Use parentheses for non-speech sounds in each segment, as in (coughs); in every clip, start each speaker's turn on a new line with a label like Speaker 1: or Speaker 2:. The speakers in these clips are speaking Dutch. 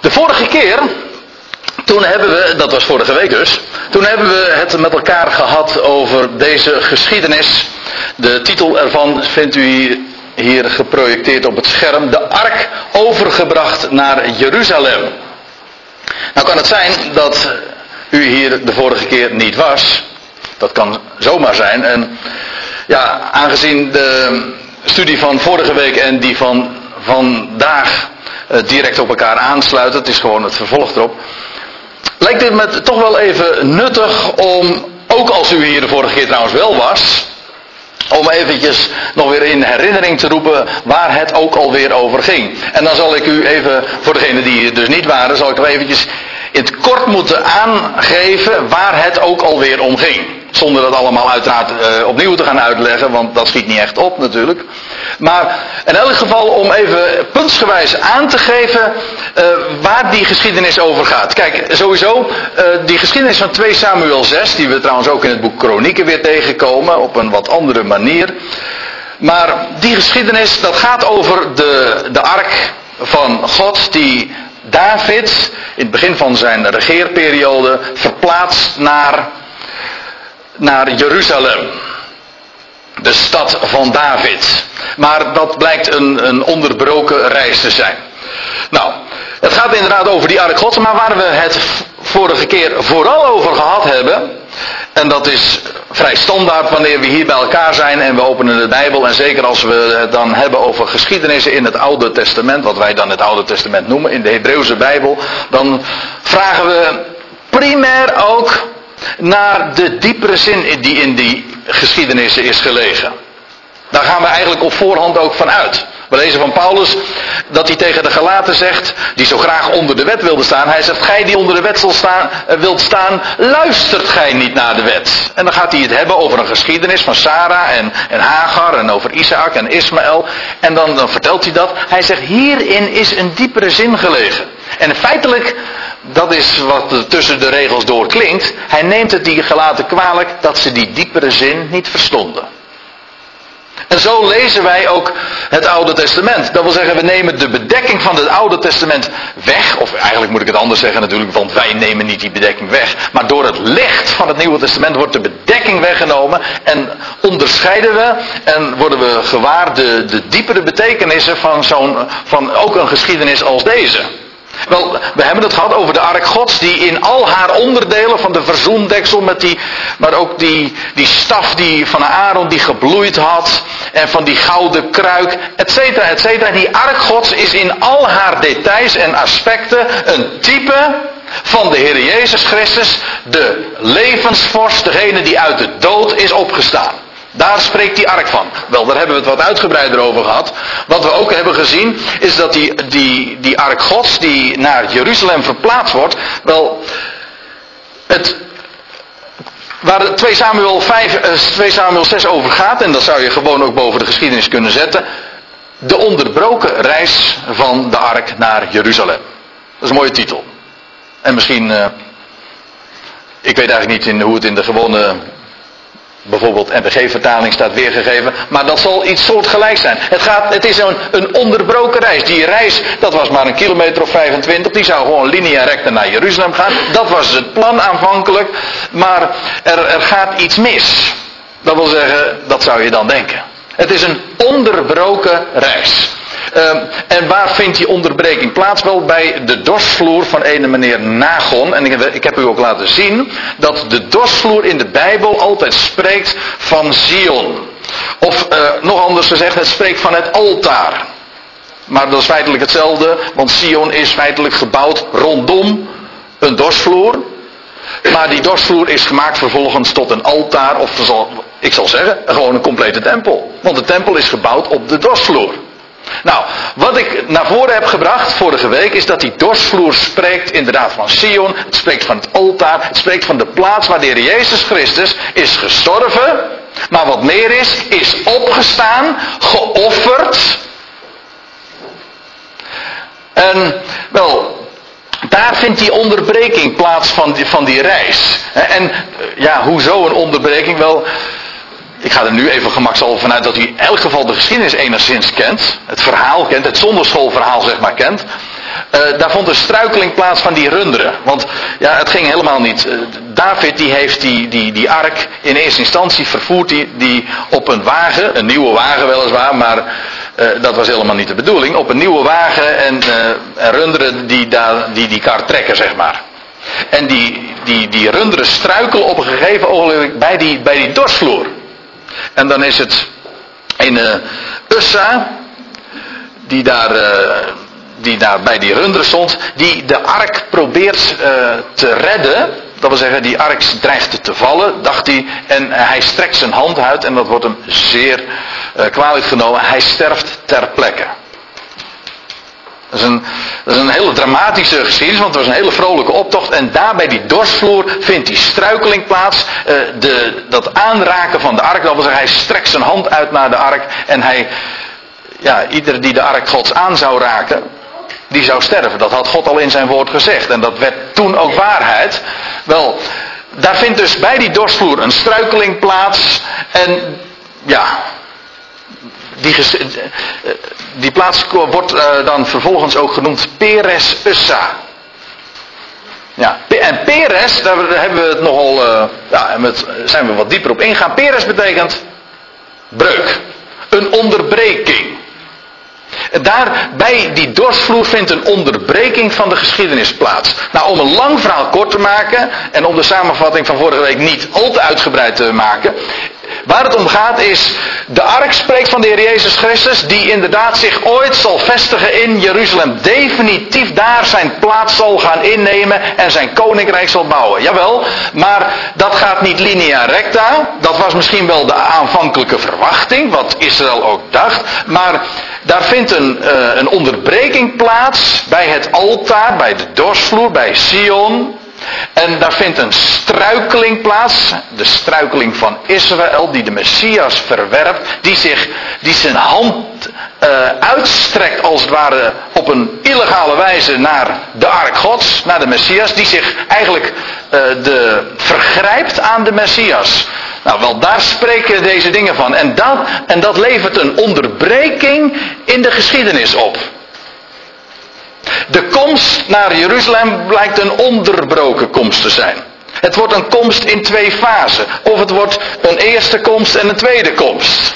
Speaker 1: De vorige keer, toen hebben we, dat was vorige week dus, toen hebben we het met elkaar gehad over deze geschiedenis. De titel ervan vindt u hier geprojecteerd op het scherm. De ark overgebracht naar Jeruzalem. Nou kan het zijn dat u hier de vorige keer niet was. Dat kan zomaar zijn. En ja, aangezien de studie van vorige week en die van vandaag direct op elkaar aansluiten, het is gewoon het vervolg erop, lijkt het me toch wel even nuttig om, ook als u hier de vorige keer trouwens wel was, om eventjes nog weer in herinnering te roepen waar het ook alweer over ging. En dan zal ik u even, voor degenen die dus niet waren, zal ik nog eventjes in het kort moeten aangeven waar het ook alweer om ging. Zonder dat allemaal uiteraard uh, opnieuw te gaan uitleggen, want dat schiet niet echt op natuurlijk. Maar in elk geval om even puntsgewijs aan te geven uh, waar die geschiedenis over gaat. Kijk, sowieso, uh, die geschiedenis van 2 Samuel 6, die we trouwens ook in het boek Kronieken weer tegenkomen, op een wat andere manier. Maar die geschiedenis, dat gaat over de, de ark van God die David in het begin van zijn regeerperiode verplaatst naar naar Jeruzalem. De stad van David. Maar dat blijkt een, een onderbroken reis te zijn. Nou, het gaat inderdaad over die ark Gods, maar waar we het vorige keer vooral over gehad hebben, en dat is vrij standaard wanneer we hier bij elkaar zijn en we openen de Bijbel, en zeker als we het dan hebben over geschiedenissen in het Oude Testament, wat wij dan het Oude Testament noemen, in de Hebreeuwse Bijbel, dan vragen we primair ook naar de diepere zin die in die geschiedenissen is gelegen. Daar gaan we eigenlijk op voorhand ook van uit. We lezen van Paulus dat hij tegen de Galaten zegt, die zo graag onder de wet wilde staan. Hij zegt, gij die onder de wet staan, eh, wilt staan, luistert gij niet naar de wet. En dan gaat hij het hebben over een geschiedenis van Sarah en, en Hagar en over Isaac en Ismaël. En dan, dan vertelt hij dat. Hij zegt, hierin is een diepere zin gelegen. En feitelijk dat is wat tussen de regels door klinkt. Hij neemt het die gelaten kwalijk dat ze die diepere zin niet verstonden. En zo lezen wij ook het Oude Testament. Dat wil zeggen, we nemen de bedekking van het Oude Testament weg. Of eigenlijk moet ik het anders zeggen natuurlijk, want wij nemen niet die bedekking weg. Maar door het licht van het Nieuwe Testament wordt de bedekking weggenomen. En onderscheiden we en worden we gewaar de, de diepere betekenissen van, zo'n, van ook een geschiedenis als deze. Wel, we hebben het gehad over de ark gods die in al haar onderdelen van de verzoendeksel met die, maar ook die, die staf die van Aaron die gebloeid had en van die gouden kruik, et cetera, et cetera. Die ark gods is in al haar details en aspecten een type van de Heer Jezus Christus, de levensvorst, degene die uit de dood is opgestaan. Daar spreekt die ark van. Wel, daar hebben we het wat uitgebreider over gehad. Wat we ook hebben gezien, is dat die, die, die ark gods die naar Jeruzalem verplaatst wordt, wel, het, waar 2 Samuel, 5, 2 eh, Samuel 6 over gaat, en dat zou je gewoon ook boven de geschiedenis kunnen zetten, de onderbroken reis van de ark naar Jeruzalem. Dat is een mooie titel. En misschien, uh, ik weet eigenlijk niet in, hoe het in de gewone bijvoorbeeld NPG-vertaling staat weergegeven, maar dat zal iets soortgelijks zijn. Het, gaat, het is een, een onderbroken reis. Die reis, dat was maar een kilometer of 25, die zou gewoon linea recta naar Jeruzalem gaan. Dat was het plan aanvankelijk, maar er, er gaat iets mis. Dat wil zeggen, dat zou je dan denken. Het is een onderbroken reis. Uh, en waar vindt die onderbreking plaats? Wel bij de dorsvloer van ene meneer Nagon. En ik, ik heb u ook laten zien dat de dorsvloer in de Bijbel altijd spreekt van Zion. Of uh, nog anders gezegd, het spreekt van het altaar. Maar dat is feitelijk hetzelfde, want Sion is feitelijk gebouwd rondom een dorsvloer. Maar die dorsvloer is gemaakt vervolgens tot een altaar, of ik zal zeggen, gewoon een complete tempel. Want de tempel is gebouwd op de dorsvloer. Nou, wat ik naar voren heb gebracht vorige week is dat die dorsvloer spreekt inderdaad van Sion, het spreekt van het altaar, het spreekt van de plaats waar de Heer Jezus Christus is gestorven, maar wat meer is, is opgestaan, geofferd. En wel, daar vindt die onderbreking plaats van die, van die reis. En ja, hoezo een onderbreking? Wel, ik ga er nu even gemakshalve vanuit dat u in elk geval de geschiedenis enigszins kent. Het verhaal kent, het zonderschoolverhaal zeg maar kent. Uh, daar vond een struikeling plaats van die runderen. Want ja, het ging helemaal niet. Uh, David die heeft die, die, die ark in eerste instantie vervoerd die, die op een wagen, een nieuwe wagen weliswaar, maar uh, dat was helemaal niet de bedoeling. Op een nieuwe wagen en, en runderen die, daar, die die kar trekken, zeg maar. En die, die, die runderen struikelen op een gegeven ogenblik bij die, bij die dorsvloer. En dan is het in uh, Ussa, die daar, uh, die daar bij die runderen stond, die de ark probeert uh, te redden. Dat wil zeggen, die ark dreigt te vallen, dacht hij. En hij strekt zijn hand uit en dat wordt hem zeer kwalijk genomen. Hij sterft ter plekke. Dat is, een, dat is een hele dramatische geschiedenis, want het was een hele vrolijke optocht. En daar bij die dorsvloer vindt die struikeling plaats. Uh, de, dat aanraken van de ark, dat wil zeggen, hij strekt zijn hand uit naar de ark. En hij, ja, ieder die de ark gods aan zou raken, die zou sterven. Dat had God al in zijn woord gezegd. En dat werd toen ook waarheid. Wel, daar vindt dus bij die dorsvloer een struikeling plaats. En ja, die, eh, die plaats wordt uh, dan vervolgens ook genoemd Peres Ussa. Ja, en Peres, daar hebben we het nogal, uh, ja, zijn we wat dieper op ingaan. Peres betekent breuk, een onderbreking. Daar bij die dorsvloer vindt een onderbreking van de geschiedenis plaats. Nou, om een lang verhaal kort te maken en om de samenvatting van vorige week niet al te uitgebreid te maken, Waar het om gaat is, de ark spreekt van de Heer Jezus Christus, die inderdaad zich ooit zal vestigen in Jeruzalem. Definitief daar zijn plaats zal gaan innemen en zijn koninkrijk zal bouwen. Jawel, maar dat gaat niet linea recta. Dat was misschien wel de aanvankelijke verwachting, wat Israël ook dacht. Maar daar vindt een, uh, een onderbreking plaats bij het altaar, bij de dorsvloer, bij Sion. En daar vindt een struikeling plaats, de struikeling van Israël, die de Messias verwerpt, die, zich, die zijn hand uh, uitstrekt als het ware op een illegale wijze naar de ark gods, naar de Messias, die zich eigenlijk uh, de, vergrijpt aan de Messias. Nou, wel, daar spreken deze dingen van. En dat, en dat levert een onderbreking in de geschiedenis op. De komst naar Jeruzalem blijkt een onderbroken komst te zijn. Het wordt een komst in twee fasen. Of het wordt een eerste komst en een tweede komst.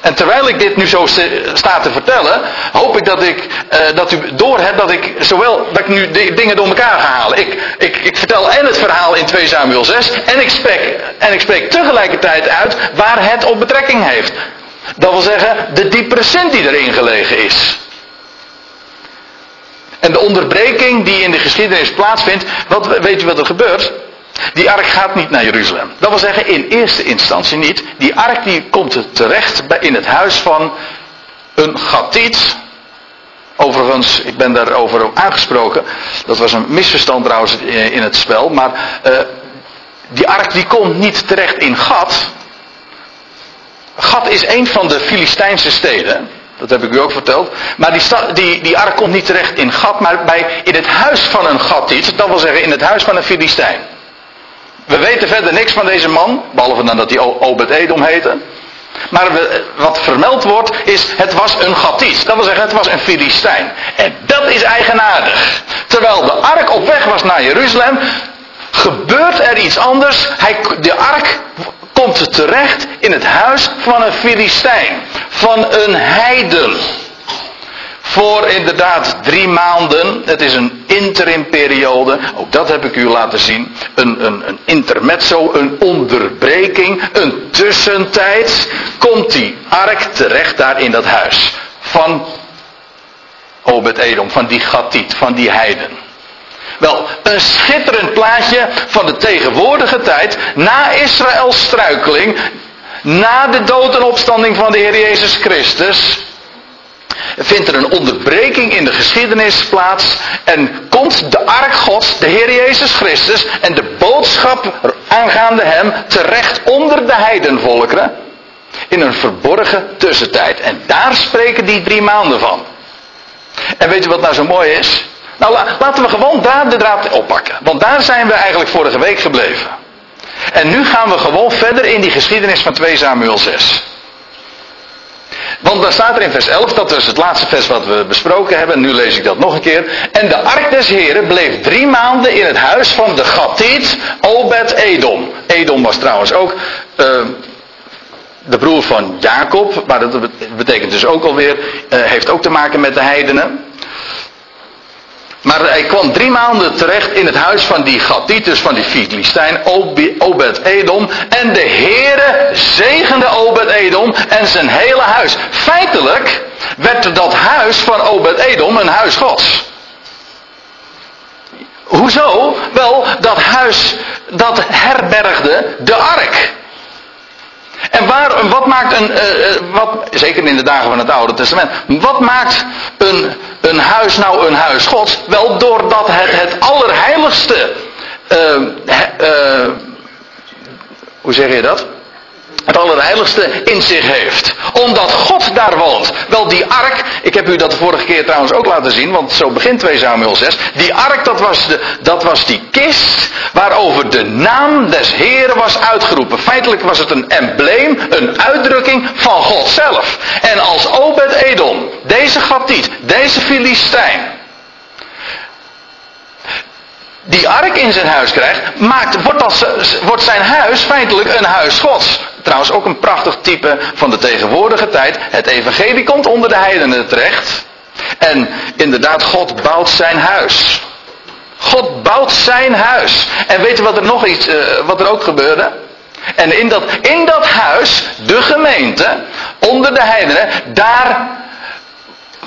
Speaker 1: En terwijl ik dit nu zo sta te vertellen, hoop ik dat, ik, uh, dat u doorhebt dat ik zowel dat ik nu dingen door elkaar ga halen. Ik, ik, ik vertel en het verhaal in 2 Samuel 6 en ik, spreek, en ik spreek tegelijkertijd uit waar het op betrekking heeft. Dat wil zeggen, de diepere cent die erin gelegen is. En de onderbreking die in de geschiedenis plaatsvindt, wat, weet je wat er gebeurt? Die ark gaat niet naar Jeruzalem. Dat wil zeggen, in eerste instantie niet. Die ark die komt terecht in het huis van een Gatiet. Overigens, ik ben daarover aangesproken. Dat was een misverstand trouwens in het spel. Maar uh, die ark die komt niet terecht in Gat. Gat is een van de Filistijnse steden. Dat heb ik u ook verteld. Maar die, die, die ark komt niet terecht in Gat, maar bij, in het huis van een Gatiet. Dat wil zeggen in het huis van een Filistijn. We weten verder niks van deze man, behalve dan dat hij Obed-Edom heette. Maar wat vermeld wordt is, het was een Gatiet. Dat wil zeggen, het was een Filistijn. En dat is eigenaardig. Terwijl de ark op weg was naar Jeruzalem, gebeurt er iets anders. Hij, de ark komt terecht in het huis van een Filistijn, van een heiden. Voor inderdaad drie maanden, het is een interimperiode, ook dat heb ik u laten zien. Een, een, een intermezzo, een onderbreking, een tussentijd. Komt die ark terecht daar in dat huis van Obed-Edom, van die Gatiet, van die heiden. Wel, een schitterend plaatje van de tegenwoordige tijd, na Israëls struikeling, na de dood en opstanding van de Heer Jezus Christus, vindt er een onderbreking in de geschiedenis plaats en komt de ark Gods, de Heer Jezus Christus en de boodschap aangaande hem terecht onder de heidenvolkeren in een verborgen tussentijd. En daar spreken die drie maanden van. En weet je wat nou zo mooi is? Nou, laten we gewoon daar de draad oppakken. Want daar zijn we eigenlijk vorige week gebleven. En nu gaan we gewoon verder in die geschiedenis van 2 Samuel 6. Want dan staat er in vers 11, dat is het laatste vers wat we besproken hebben. Nu lees ik dat nog een keer. En de ark des Heren bleef drie maanden in het huis van de Gattiet Obed Edom. Edom was trouwens ook uh, de broer van Jacob. Maar dat betekent dus ook alweer, uh, heeft ook te maken met de heidenen. Maar hij kwam drie maanden terecht in het huis van die Gattitus, van die Filistijn, Obed-Edom. En de Heere zegende Obed-Edom en zijn hele huis. Feitelijk werd dat huis van Obed-Edom een huis gods. Hoezo? Wel, dat huis, dat herbergde de ark. En waar, wat maakt een, uh, wat, zeker in de dagen van het Oude Testament, wat maakt een, een huis nou een huis Gods? Wel doordat het het allerheiligste, uh, hoe zeg je dat? Het allerheiligste in zich heeft. Omdat God daar woont. Wel, die ark, ik heb u dat de vorige keer trouwens ook laten zien, want zo begint 2 Samuel 6. Die ark, dat was, de, dat was die kist waarover de naam des Heren was uitgeroepen. Feitelijk was het een embleem, een uitdrukking van God zelf. En als Obed-Edom, deze Gattiet, deze Filistijn, die ark in zijn huis krijgt, wordt zijn huis feitelijk een huis gods. Trouwens ook een prachtig type van de tegenwoordige tijd. Het evangelie komt onder de heidenen terecht. En inderdaad, God bouwt zijn huis. God bouwt zijn huis. En weet je wat er nog iets, uh, wat er ook gebeurde? En in dat, in dat huis, de gemeente, onder de heidenen, daar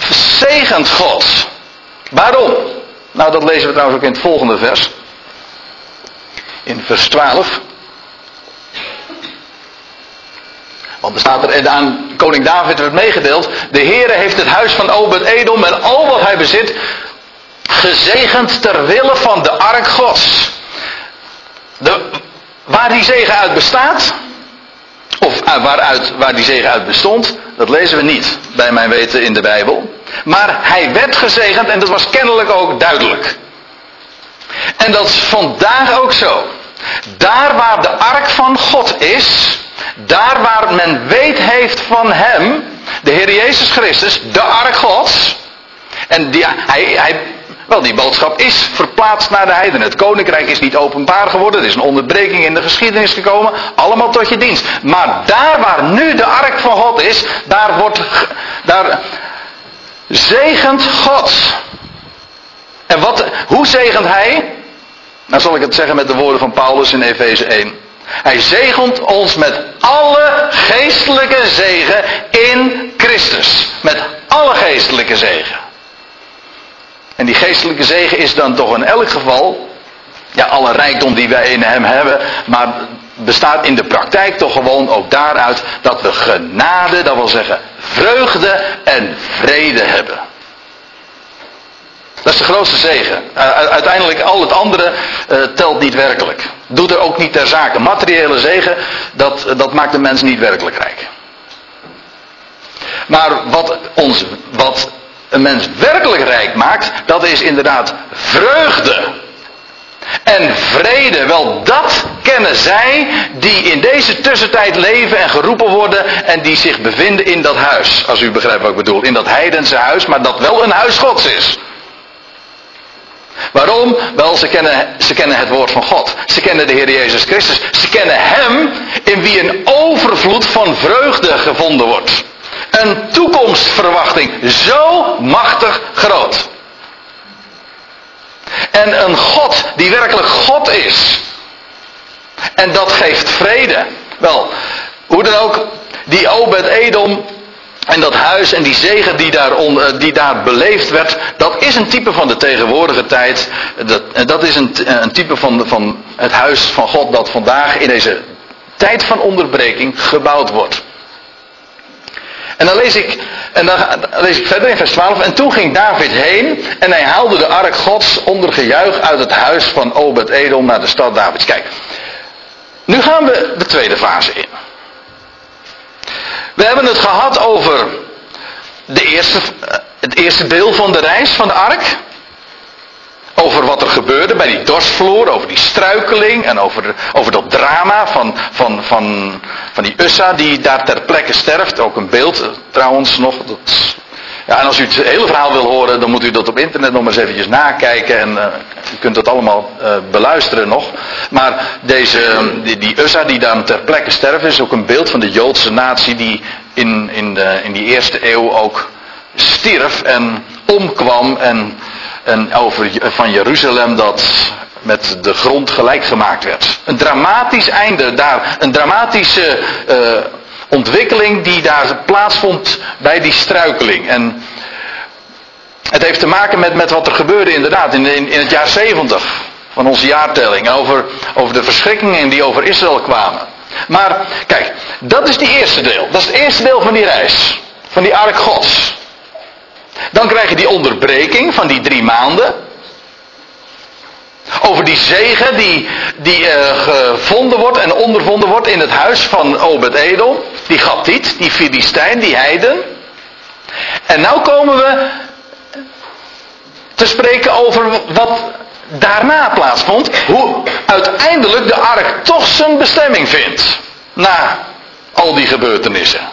Speaker 1: zegent God. Waarom? Nou, dat lezen we trouwens ook in het volgende vers. In vers 12. Want er staat er aan koning David werd meegedeeld. De Heere heeft het huis van Obed-Edom en al wat hij bezit gezegend ter wille van de ark gods. De, waar die zegen uit bestaat, of uh, waaruit, waar die zegen uit bestond, dat lezen we niet bij mijn weten in de Bijbel. Maar hij werd gezegend en dat was kennelijk ook duidelijk. En dat is vandaag ook zo. Daar waar de ark van God is, daar waar men weet heeft van hem, de Heer Jezus Christus, de ark Gods. En die, hij, hij, wel, die boodschap is verplaatst naar de heidenen. Het koninkrijk is niet openbaar geworden. Er is een onderbreking in de geschiedenis gekomen. Allemaal tot je dienst. Maar daar waar nu de ark van God is, daar wordt, daar zegent God. En wat, hoe zegent hij? Nou zal ik het zeggen met de woorden van Paulus in Efeze 1. Hij zegent ons met alle geestelijke zegen in Christus. Met alle geestelijke zegen. En die geestelijke zegen is dan toch in elk geval, ja, alle rijkdom die wij in hem hebben, maar bestaat in de praktijk toch gewoon ook daaruit dat we genade, dat wil zeggen vreugde en vrede hebben. Dat is de grootste zegen. Uh, uiteindelijk al het andere uh, telt niet werkelijk. Doet er ook niet ter zake. Materiële zegen, dat, dat maakt de mens niet werkelijk rijk. Maar wat, ons, wat een mens werkelijk rijk maakt, dat is inderdaad vreugde. En vrede, wel dat kennen zij die in deze tussentijd leven en geroepen worden en die zich bevinden in dat huis. Als u begrijpt wat ik bedoel. In dat heidense huis, maar dat wel een huis gods is. Waarom? Wel, ze kennen, ze kennen het woord van God. Ze kennen de Heer Jezus Christus. Ze kennen Hem in wie een overvloed van vreugde gevonden wordt. Een toekomstverwachting zo machtig groot. En een God die werkelijk God is. En dat geeft vrede. Wel, hoe dan ook, die Obed-Edom en dat huis en die zegen die daar, eh, die daar beleefd werd, dat is een type van de tegenwoordige tijd. Dat, dat is een, een type van, van het huis van God dat vandaag in deze tijd van onderbreking gebouwd wordt. En dan lees ik, en dan lees ik verder in vers 12. En toen ging David heen en hij haalde de ark gods onder gejuich uit het huis van Obed-Edom naar de stad Davids. Kijk, nu gaan we de tweede fase in. We hebben het gehad over de eerste, het eerste deel van de reis van de ark. Over wat er gebeurde bij die dorsvloer, over die struikeling en over, over dat drama van, van, van, van die Ussa die daar ter plekke sterft. Ook een beeld eh, trouwens nog. Dat, ja, en als u het hele verhaal wil horen, dan moet u dat op internet nog maar eens eventjes nakijken. En uh, u kunt dat allemaal uh, beluisteren nog. Maar deze, die, die die daar ter plekke sterft, is ook een beeld van de Joodse natie die in, in, de, in die eerste eeuw ook stierf en omkwam. En en over, van Jeruzalem dat met de grond gelijk gemaakt werd. Een dramatisch einde daar, een dramatische ontwikkeling die daar plaatsvond bij die struikeling. En het heeft te maken met, met wat er gebeurde inderdaad in, in, in het jaar 70 van onze jaartelling. Over, over de verschrikkingen die over Israël kwamen. Maar kijk, dat is die eerste deel. Dat is het eerste deel van die reis. Van die ark gods. Dan krijg je die onderbreking van die drie maanden. Over die zegen die, die uh, gevonden wordt en ondervonden wordt in het huis van Obed Edom. Die Gattiet, die Filistijn, die heiden. En nou komen we te spreken over wat daarna plaatsvond. Hoe uiteindelijk de ark toch zijn bestemming vindt. Na al die gebeurtenissen.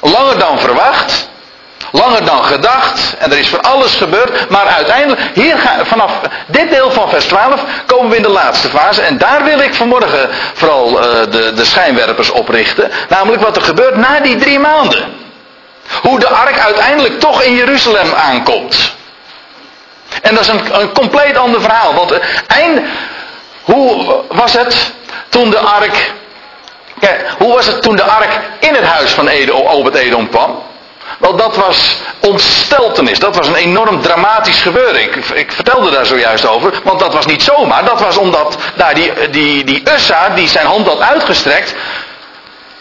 Speaker 1: Langer dan verwacht. Langer dan gedacht. En er is van alles gebeurd. Maar uiteindelijk, hier gaan, vanaf dit deel van vers 12 komen we in de laatste fase. En daar wil ik vanmorgen vooral uh, de, de schijnwerpers op richten. Namelijk wat er gebeurt na die drie maanden. Hoe de ark uiteindelijk toch in Jeruzalem aankomt. En dat is een, compleet ander verhaal. Want uh, eind, hoe was het toen de ark. Kijk, hoe was het toen de ark in het huis van Edom, Obed Edom kwam? Wel, dat was ontsteltenis. Dat was een enorm dramatisch gebeuren. Ik, ik, vertelde daar zojuist over. Want dat was niet zomaar. Dat was omdat daar die, die, die Ussa, die zijn hand had uitgestrekt,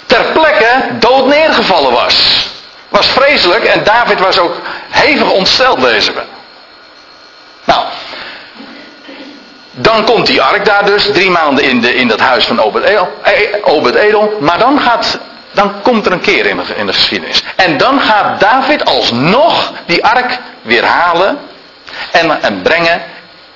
Speaker 1: ter plekke dood neergevallen was. Was vreselijk en David was ook hevig ontsteld, lezen we. Nou, dan komt die ark daar dus, drie maanden in, de, in dat huis van Obed Edom. Maar dan gaat dan komt er een keer in de, in de geschiedenis. En dan gaat David alsnog die ark weer halen en, en brengen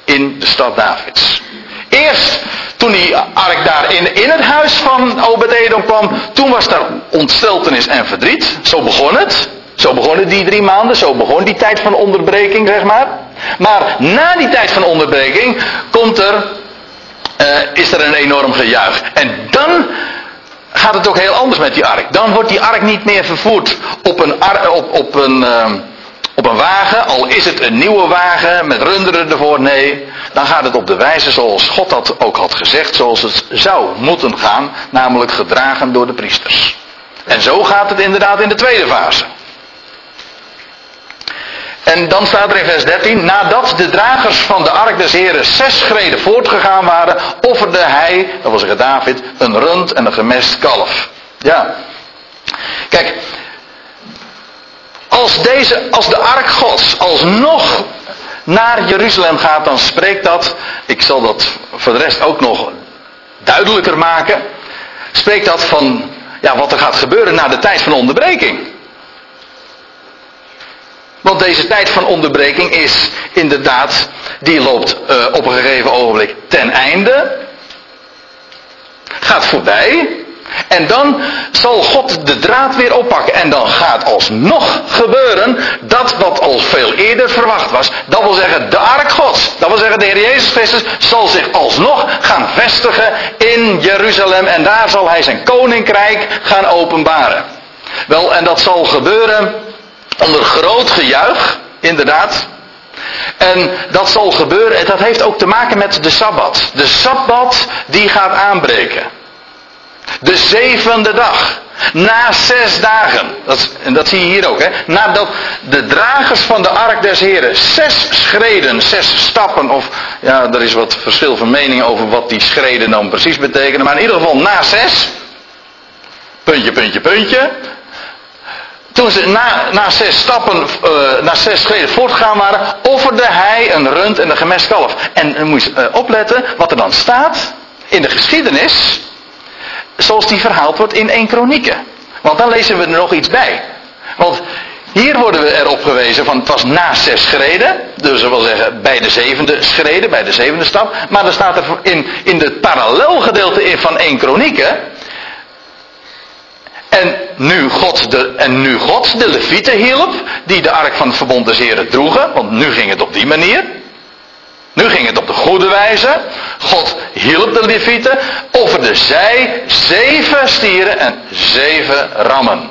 Speaker 1: in de stad Davids. Eerst toen die ark daar in, in het huis van Obed-Edom kwam, toen was daar ontsteltenis en verdriet. Zo begon het. Zo begonnen die drie maanden, zo begon die tijd van onderbreking, zeg maar. Maar na die tijd van onderbreking komt er, uh, is er een enorm gejuich. En dan gaat het ook heel anders met die ark. Dan wordt die ark niet meer vervoerd op een, op, op een, uh, op een wagen, al is het een nieuwe wagen met runderen ervoor. Nee, dan gaat het op de wijze zoals God dat ook had gezegd, zoals het zou moeten gaan, namelijk gedragen door de priesters. En zo gaat het inderdaad in de tweede fase. En dan staat er in vers 13, nadat de dragers van de ark des heren zes schreden voortgegaan waren, offerde hij, dat wil zeggen David, een rund en een gemest kalf. Ja. Kijk, als, deze, als de ark gods alsnog naar Jeruzalem gaat, dan spreekt dat, ik zal dat voor de rest ook nog duidelijker maken, spreekt dat van ja, wat er gaat gebeuren na de tijd van onderbreking. Want deze tijd van onderbreking is inderdaad, die loopt uh, op een gegeven ogenblik ten einde. Gaat voorbij. En dan zal God de draad weer oppakken. En dan gaat alsnog gebeuren dat wat al veel eerder verwacht was. Dat wil zeggen de ark gods. Dat wil zeggen de Heer Jezus Christus zal zich alsnog gaan vestigen in Jeruzalem. En daar zal hij zijn koninkrijk gaan openbaren. Wel, en dat zal gebeuren Onder groot gejuich, inderdaad. En dat zal gebeuren, en dat heeft ook te maken met de Sabbat. De Sabbat die gaat aanbreken. De zevende dag. Na zes dagen. Dat, en dat zie je hier ook. Hè, nadat de dragers van de ark des heren zes schreden, zes stappen. Of ja, er is wat verschil van mening over wat die schreden dan precies betekenen. Maar in ieder geval na zes. Puntje, puntje, puntje. Toen ze na, na zes stappen, uh, na zes schreden voortgegaan waren, offerde hij een rund en een gemest kalf. En dan moet je uh, opletten wat er dan staat in de geschiedenis, zoals die verhaald wordt in 1 Kronieken. Want dan lezen we er nog iets bij. Want Hier worden we erop gewezen van het was na zes schreden. Dus dat wil zeggen bij de zevende schreden, bij de zevende stap. Maar dan staat er in, in het parallelgedeelte van 1 Kronieken. En nu, God de, en nu God de Levieten hielp, die de ark van het verbond des droegen, want nu ging het op die manier. Nu ging het op de goede wijze. God hielp de Levieten, offerde zij zeven stieren en zeven rammen.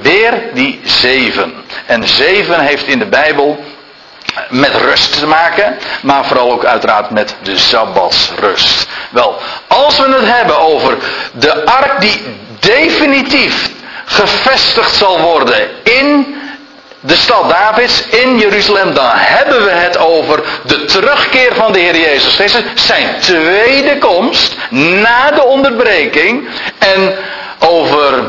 Speaker 1: Weer die zeven. En zeven heeft in de Bijbel met rust te maken, maar vooral ook uiteraard met de Sabbatsrust. Wel, als we het hebben over de ark die definitief gevestigd zal worden in de stad Davids in Jeruzalem, dan hebben we het over de terugkeer van de Heer Jezus Christus, zijn tweede komst na de onderbreking en over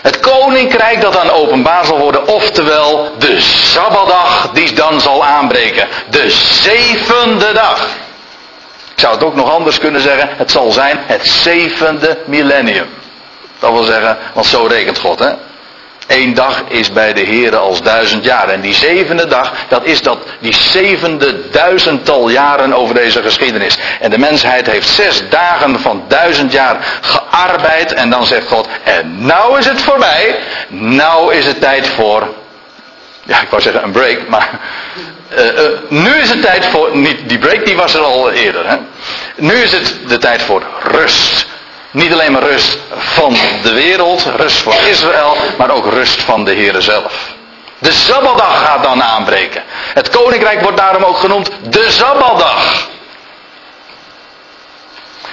Speaker 1: het koninkrijk dat dan openbaar zal worden, oftewel de Sabbatdag die dan zal aanbreken, de zevende dag. Ik zou het ook nog anders kunnen zeggen, het zal zijn het zevende millennium. Dat wil zeggen, want zo rekent God, hè? Eén dag is bij de Here als duizend jaar. En die zevende dag, dat is dat, die zevende duizendtal jaren over deze geschiedenis. En de mensheid heeft zes dagen van duizend jaar gearbeid. En dan zegt God, en nou is het voorbij. Nou is het tijd voor, ja ik wou zeggen een break, maar uh, uh, nu is het tijd voor, niet die break die was er al eerder. Hè? Nu is het de tijd voor rust. Niet alleen maar rust van de wereld, rust voor Israël, maar ook rust van de Heer zelf. De Sabbatdag gaat dan aanbreken. Het koninkrijk wordt daarom ook genoemd de Sabbatdag.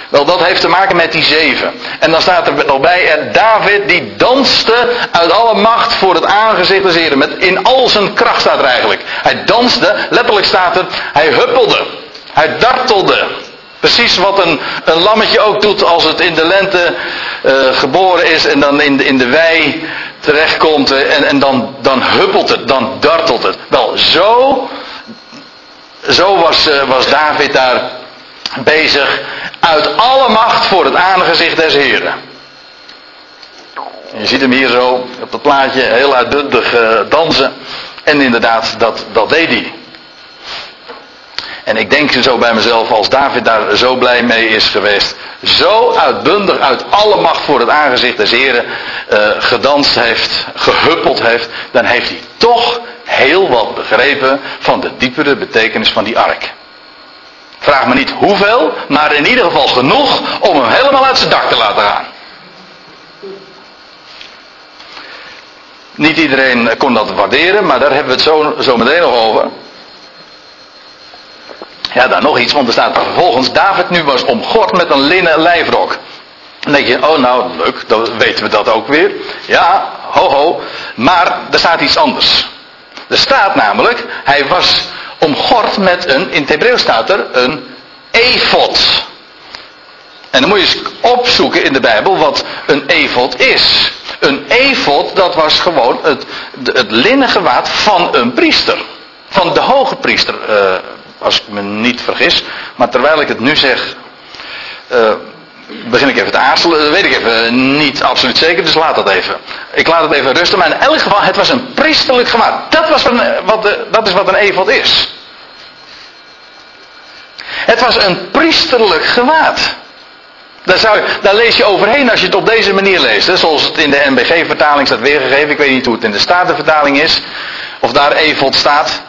Speaker 1: Wel, dat heeft te maken met die zeven. En dan staat er nog bij, en David die danste uit alle macht voor het aangezicht des Heren. Met, in al zijn kracht staat er eigenlijk. Hij danste, letterlijk staat er, hij huppelde. Hij dartelde. Precies wat een, lammetje ook doet als het in de lente uh, geboren is en dan in de, in de wei terechtkomt en, en dan, dan huppelt het, dan dartelt het. Wel, zo, zo was, uh, was David daar bezig uit alle macht voor het aangezicht des Heren. Je ziet hem hier zo op het plaatje heel uitbundig dansen. En inderdaad, dat, dat deed hij. En ik denk zo bij mezelf, als David daar zo blij mee is geweest, zo uitbundig uit alle macht voor het aangezicht des Heren uh, gedanst heeft, gehuppeld heeft, dan heeft hij toch heel wat begrepen van de diepere betekenis van die ark. Vraag me niet hoeveel, maar in ieder geval genoeg om hem helemaal uit zijn dak te laten gaan. Niet iedereen kon dat waarderen, maar daar hebben we het zo, zo meteen nog over. Ja, dan nog iets, want er staat vervolgens, David nu was omgord met een linnen lijfrok. Dan denk je, oh nou, leuk, dan weten we dat ook weer. Ja, ho ho, maar er staat iets anders. Er staat namelijk, hij was omgord met een, in het Hebreeuws staat er, een efot. En dan moet je opzoeken in de Bijbel wat een efot is. Een efot, dat was gewoon het, het linnen gewaad van een priester. Van de hoge priester. Uh, als ik me niet vergis. Maar terwijl ik het nu zeg, uh, begin ik even te aarzelen. Dat weet ik even niet absoluut zeker, dus laat dat even. Ik laat het even rusten. Maar in elk geval, het was een priesterlijk gewaad. Dat, was een, wat dat is wat een evod is. Het was een priesterlijk gewaad. Daar, zou, daar, lees je overheen als je het op deze manier leest. Hè? Zoals het in de NBG-vertaling staat weergegeven. Ik weet niet hoe het in de Statenvertaling is. Of daar evod staat.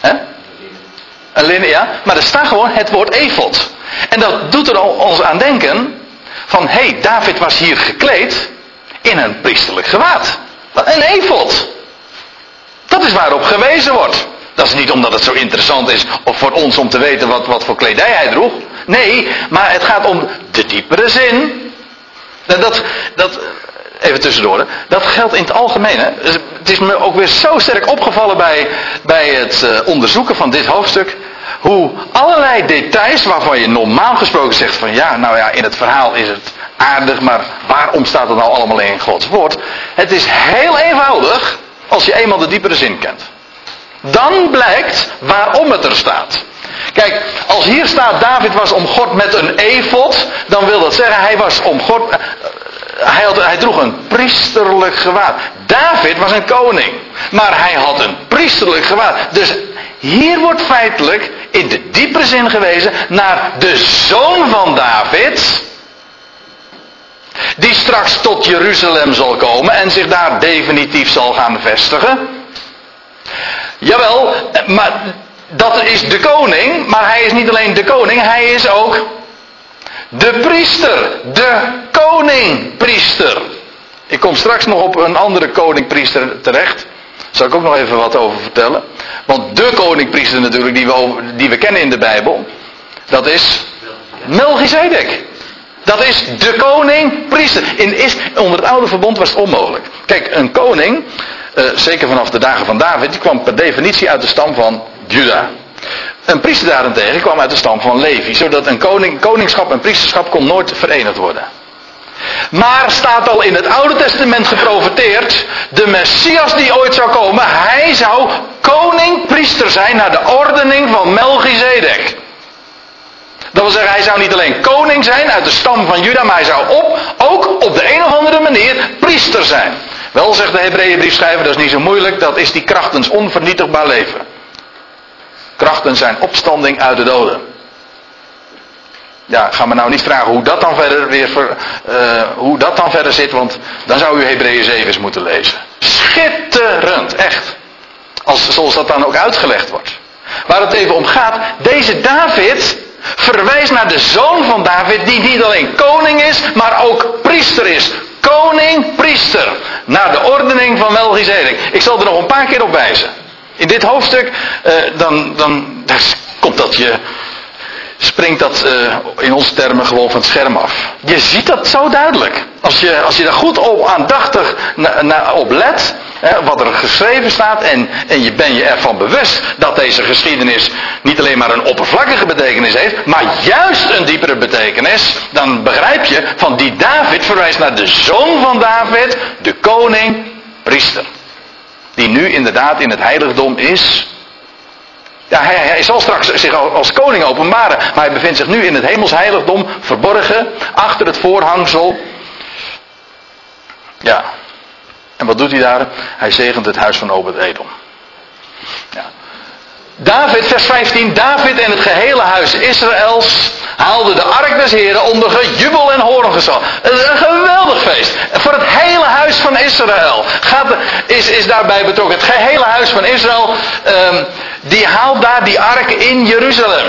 Speaker 1: Hè? Maar er staat gewoon het woord efot. En dat doet er ons aan denken van, hé, hey, David was hier gekleed in een priesterlijk gewaad. Een efot. Dat is waarop gewezen wordt. Dat is niet omdat het zo interessant is of voor ons om te weten wat, wat voor kledij hij droeg. Nee, maar het gaat om de diepere zin. Dat, dat, even tussendoor, dat geldt in het algemeen. Hè. Het is me ook weer zo sterk opgevallen bij, bij het uh, onderzoeken van dit hoofdstuk. Hoe allerlei details waarvan je normaal gesproken zegt van ja, nou ja, in het verhaal is het aardig, maar waarom staat het nou allemaal in Gods woord? Het is heel eenvoudig als je eenmaal de diepere zin kent. Dan blijkt waarom het er staat. Kijk, als hier staat David was omgord met een efot, dan wil dat zeggen hij was omgord, hij, had, hij droeg een priesterlijk gewaad. David was een koning. Maar hij had een priesterlijk gewaad. Dus hier wordt feitelijk in de diepere zin gewezen naar de zoon van David. Die straks tot Jeruzalem zal komen en zich daar definitief zal gaan vestigen. Jawel, maar dat is de koning. Maar hij is niet alleen de koning, hij is ook de priester. De koningpriester. Ik kom straks nog op een andere koningpriester terecht. Zal ik ook nog even wat over vertellen. Want de koningpriester natuurlijk die we, die we kennen in de Bijbel. Dat is Melchizedek. Dat is de koning, priester. In, is, onder het oude verbond was het onmogelijk. Kijk, een koning, uh, zeker vanaf de dagen van David, die kwam per definitie uit de stam van Juda. Een priester daarentegen kwam uit de stam van Levi, zodat een koning, koningschap en priesterschap kon nooit verenigd worden. Maar staat al in het Oude Testament geprofeteerd, de Messias die ooit zou komen, hij zou koning-priester zijn naar de ordening van Melchizedek. Dat wil zeggen, hij zou niet alleen koning zijn uit de stam van Juda, maar hij zou op, ook op de een of andere manier priester zijn. Wel zegt de Hebreeënbriefschrijver, dat is niet zo moeilijk, dat is die krachtens onvernietigbaar leven. Krachten zijn opstanding uit de doden. Ja, ga me nou niet vragen hoe dat dan verder weer uh, hoe dat dan verder zit, want dan zou u Hebreeën 7 eens moeten lezen. Schitterend, echt. Als, zoals dat dan ook uitgelegd wordt. Waar het even om gaat, deze David, verwijst naar de zoon van David, die niet alleen koning is, maar ook priester is. Koning, priester. Naar de ordening van Melchizedek. Ik zal er nog een paar keer op wijzen. In dit hoofdstuk, dan, dan, dan komt dat je springt dat uh, in onze termen gewoon van het scherm af. Je ziet dat zo duidelijk. Als je, als je daar goed op aandachtig na, na, op let, hè, wat er geschreven staat, en, en je ben je ervan bewust dat deze geschiedenis niet alleen maar een oppervlakkige betekenis heeft, maar juist een diepere betekenis, dan begrijp je van die David verwijst naar de zoon van David, de koning, priester. Die nu inderdaad in het heiligdom is ja, hij, hij, zal straks zich als koning openbaren. Maar hij bevindt zich nu in het heiligdom verborgen, achter het voorhangsel. Ja. En wat doet hij daar? Hij zegent het huis van Obed-Edom. Ja. David, vers 15, David en het gehele huis Israëls haalden de ark des Heren onder gejubel en is een geweldig feest. Voor het hele huis van Israël gaat, is, is daarbij betrokken. Het gehele huis van Israël, um, die haalt daar die ark in Jeruzalem.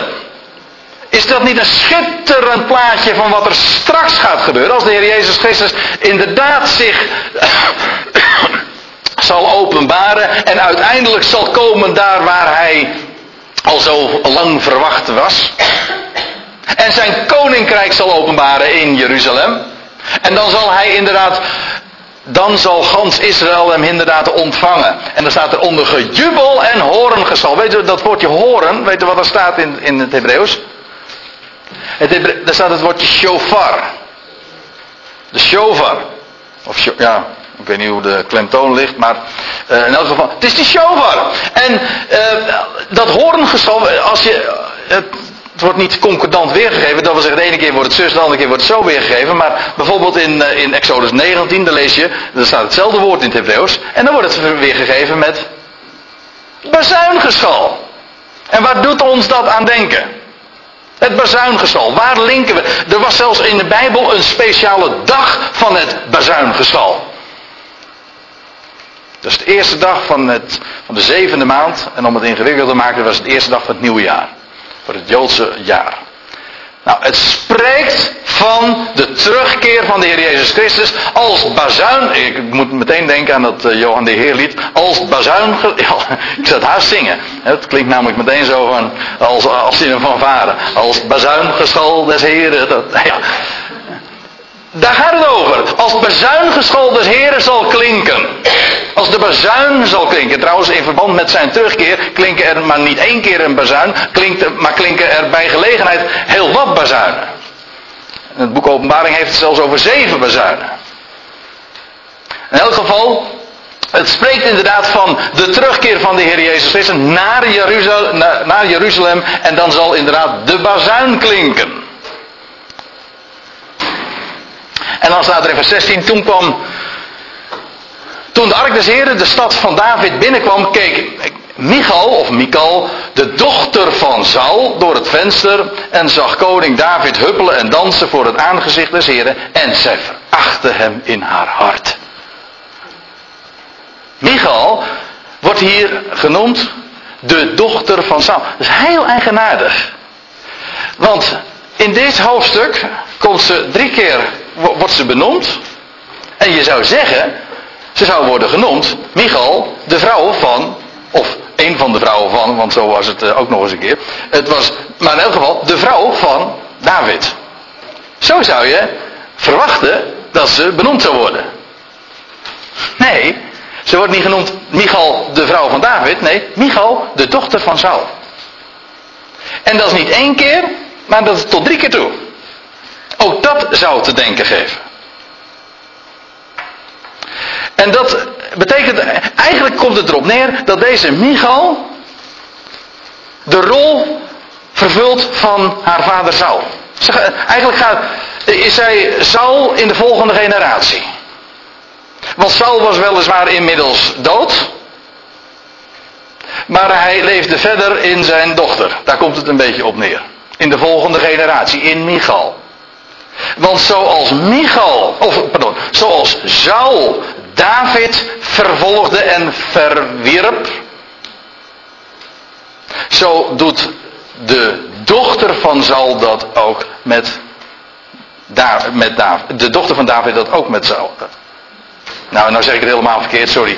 Speaker 1: Is dat niet een schitterend plaatje van wat er straks gaat gebeuren als de Heer Jezus Christus inderdaad zich (coughs) zal openbaren en uiteindelijk zal komen daar waar hij al zo lang verwacht was. En zijn koninkrijk zal openbaren in Jeruzalem. En dan zal hij inderdaad, dan zal gans Israël hem inderdaad ontvangen. En dan staat er onder gejubel en horengezal. Weet u dat woordje horen, weet u wat er staat in, in het Hebreeuws? Het daar staat het woordje shofar. De shofar. Of ja, ik weet niet hoe de klemtoon ligt, maar uh, in elk geval, het is die shofar. En uh, dat hoorngeschal, als je, wordt niet concordant weergegeven, dat wil zeggen de ene keer wordt het zus, de andere keer wordt het zo weergegeven, maar bijvoorbeeld in, uh, in Exodus 19, daar lees je, daar staat hetzelfde woord in het Hebreeuws, en dan wordt het weergegeven met bazuingeschal. En waar doet ons dat aan denken? Het bazuingestal. Waar linken we? Er was zelfs in de Bijbel een speciale dag van het bazuingestal. Dat is de eerste dag van, het, van de zevende maand. En om het ingewikkeld te maken, was het de eerste dag van het nieuwe jaar. Voor het Joodse jaar. Nou, het spreekt van de terugkeer van de Heer Jezus Christus als bazuin. Ik moet meteen denken aan dat uh, Johan de Heer lied. Als bazuin. (laughs) Ik zou het haast zingen. Het klinkt namelijk meteen zo van. Als, als in een fanfare. Als bazuingeschal des Heren. Dat, (laughs) ja. Daar gaat het over. Als bazuingeschal des Heren zal klinken. Als de bazuin zal klinken. Trouwens, in verband met zijn terugkeer klinken er maar niet één keer een bazuin. Klinkt, maar klinken er bij gelegenheid heel wat bazuinen. Het boek Openbaring heeft het zelfs over zeven bazuinen. In elk geval, het spreekt inderdaad van de terugkeer van de Heer Jezus Christus naar Jeruzalem, naar Jeruzalem en dan zal inderdaad de bazuin klinken. En dan staat in vers 16, toen kwam, toen de ark des Heren de stad van David binnenkwam, keek Michal, of Michal, de dochter van Saul, door het venster en zag koning David huppelen en dansen voor het aangezicht des Heren en zij verachtte hem in haar hart. Michal wordt hier genoemd de dochter van Saul. Dat is heel eigenaardig. Want in dit hoofdstuk komt ze drie keer, wordt ze benoemd. En je zou zeggen, ze zou worden genoemd Michal, de vrouw van, of een van de vrouwen van, want zo was het eh, ook nog eens een keer. Het was, maar in elk geval, de vrouw van David. Zo zou je verwachten dat ze benoemd zou worden. Nee, ze wordt niet genoemd Michal, de vrouw van David. Nee, Michal, de dochter van Saul. En dat is niet één keer, maar dat is tot drie keer toe. Ook dat zou te denken geven. En dat betekent, eigenlijk komt het erop neer dat deze Michal de rol vervult van haar vader Saul. Eigenlijk gaat, is zij Saul in de volgende generatie. Want Saul was weliswaar inmiddels dood. Maar hij leefde verder in zijn dochter. Daar komt het een beetje op neer. In de volgende generatie, in Michal. Want zoals Michal, of pardon, zoals Saul David vervolgde en verwierp, zo doet de dochter van Saul dat ook met, met David. De dochter van David dat ook met Saul. Nou, nou zeg ik het helemaal verkeerd, sorry.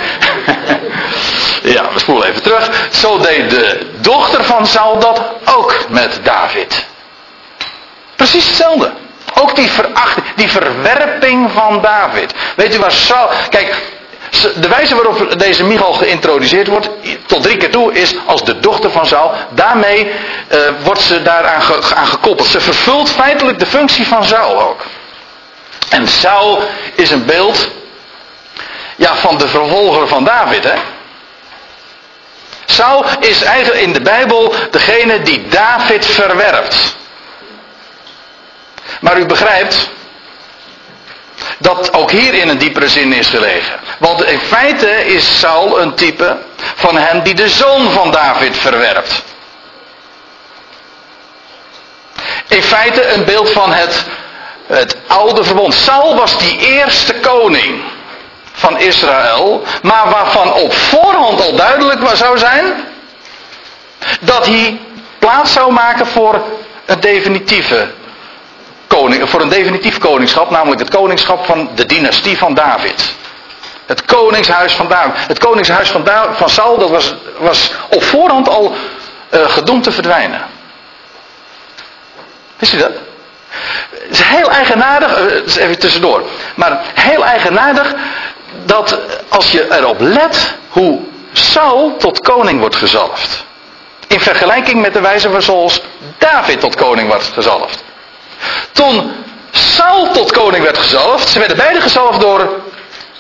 Speaker 1: (laughs) ja, we spoelen even terug. Zo deed de dochter van Saul dat ook met David. Precies hetzelfde. Ook die verachting, die verwerping van David. Weet u waar Saul. Kijk, de wijze waarop deze Michal geïntroduceerd wordt, tot drie keer toe, is als de dochter van Saul. Daarmee uh, wordt ze daaraan aan gekoppeld. Ze vervult feitelijk de functie van Saul ook. En Saul is een beeld ja, van de vervolger van David, hè? Saul is eigenlijk in de Bijbel degene die David verwerpt. Maar u begrijpt dat ook hierin een diepere zin is gelegen. Want in feite is Saul een type van hem die de zoon van David verwerpt. In feite een beeld van het, het oude verbond. Saul was die eerste koning van Israël, maar waarvan op voorhand al duidelijk zou zijn dat hij plaats zou maken voor een definitieve koning, voor een definitief koningschap, namelijk het koningschap van de dynastie van David. Het koningshuis van David. Het koningshuis van, van Saul, dat was, was op voorhand al uh, gedoemd te verdwijnen. Wist u dat? Het is heel eigenaardig, uh, even tussendoor, maar heel eigenaardig dat als je erop let hoe Saul tot koning wordt gezalfd. In vergelijking met de wijze waarop David tot koning wordt gezalfd. Toen Saul tot koning werd gezalfd, ze werden beide gezalfd door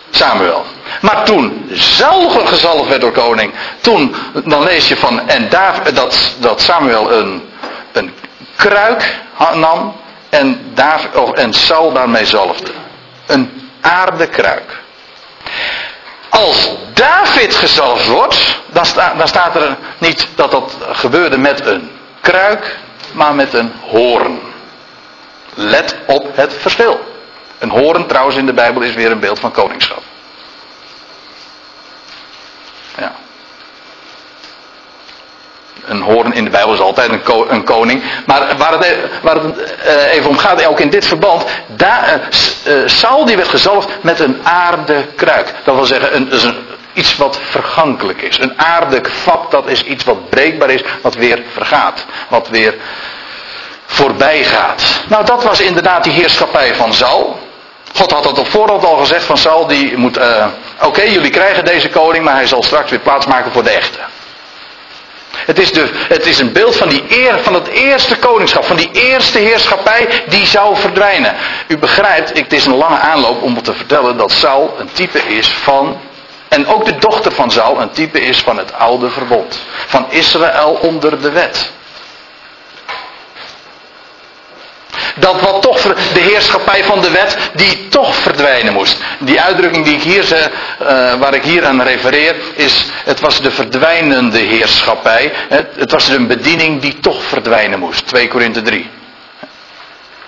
Speaker 1: Samuel. Maar toen Saul gezalfd werd door koning, toen, dan lees je van, en David, dat, dat Samuel een, een kruik nam en, David, of, en Saul daarmee zalfde. Een aardekruik. Als David gezalfd wordt, dan, dan staat er niet dat dat gebeurde met een kruik, maar met een hoorn. Let op het verschil. Een hoorn trouwens in de Bijbel is weer een beeld van koningschap. Ja. Een hoorn in de Bijbel is altijd een, een koning. Maar waar het, waar het uh, even om gaat, ook in dit verband. Daar, uh, Saul die werd gezalfd met een aardekruik. Dat wil zeggen, een, iets wat vergankelijk is. Een aardekvap, dat is iets wat breekbaar is, wat weer vergaat. Wat weer voorbij gaat. Nou, dat was inderdaad die heerschappij van Saul. God had dat op voorhand al gezegd van Saul, die moet, uh, oké, jullie krijgen deze koning, maar hij zal straks weer plaatsmaken voor de echte. Het is, de, het is een beeld van, die eer, van het eerste koningschap, van die eerste heerschappij die zou verdwijnen. U begrijpt, het is een lange aanloop om te vertellen dat Saul een type is van, en ook de dochter van Saul een type is van het oude verbond. Van Israël onder de wet. Dat wat toch de heerschappij van de wet, die toch verdwijnen moest. Die uitdrukking die ik hier zeg, uh, waar ik hier aan refereer, is het was de verdwijnende heerschappij. Het, het was een bediening die toch verdwijnen moest. 2 Korinthe 3.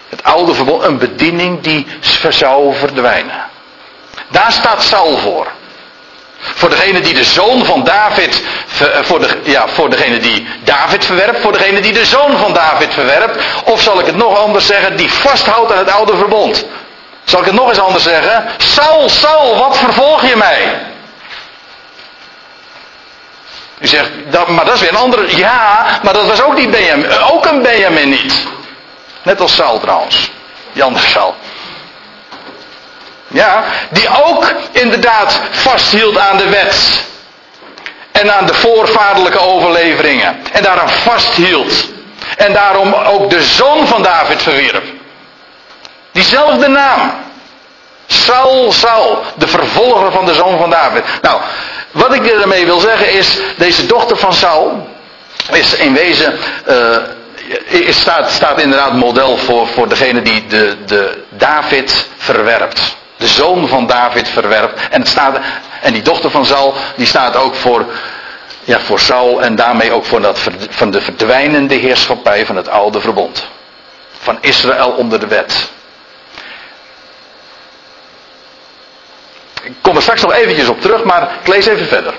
Speaker 1: Het oude verbond, een bediening die zou verdwijnen. Daar staat Saul voor. Voor degene die de zoon van David, eh, voor, de, ja, voor degene die David verwerpt, voor degene die de zoon van David verwerpt. Of zal ik het nog anders zeggen, die vasthoudt aan het oude verbond. Zal ik het nog eens anders zeggen? Saul, Saul, wat vervolg je mij? U zegt, dat, maar dat is weer een andere. Ja, maar dat was ook, die Benjamin, ook een Benjamin niet. Net als Saul trouwens. Die andere Saul. Ja, die ook inderdaad vasthield aan de wet. En aan de voorvaderlijke overleveringen. En daaraan vasthield. En daarom ook de zoon van David verwierp. Diezelfde naam. Saul, Saul, de vervolger van de zoon van David. Nou, wat ik ermee wil zeggen is, deze dochter van Saul is in wezen, uh, staat, staat inderdaad model voor, voor degene die de, de David verwerpt de zoon van David verwerpt. En, het staat, en die dochter van Saul, die staat ook voor, ja, voor Saul en daarmee ook voor dat, van de verdwijnende heerschappij van het oude verbond. Van Israël onder de wet. Ik kom er straks nog eventjes op terug, maar ik lees even verder.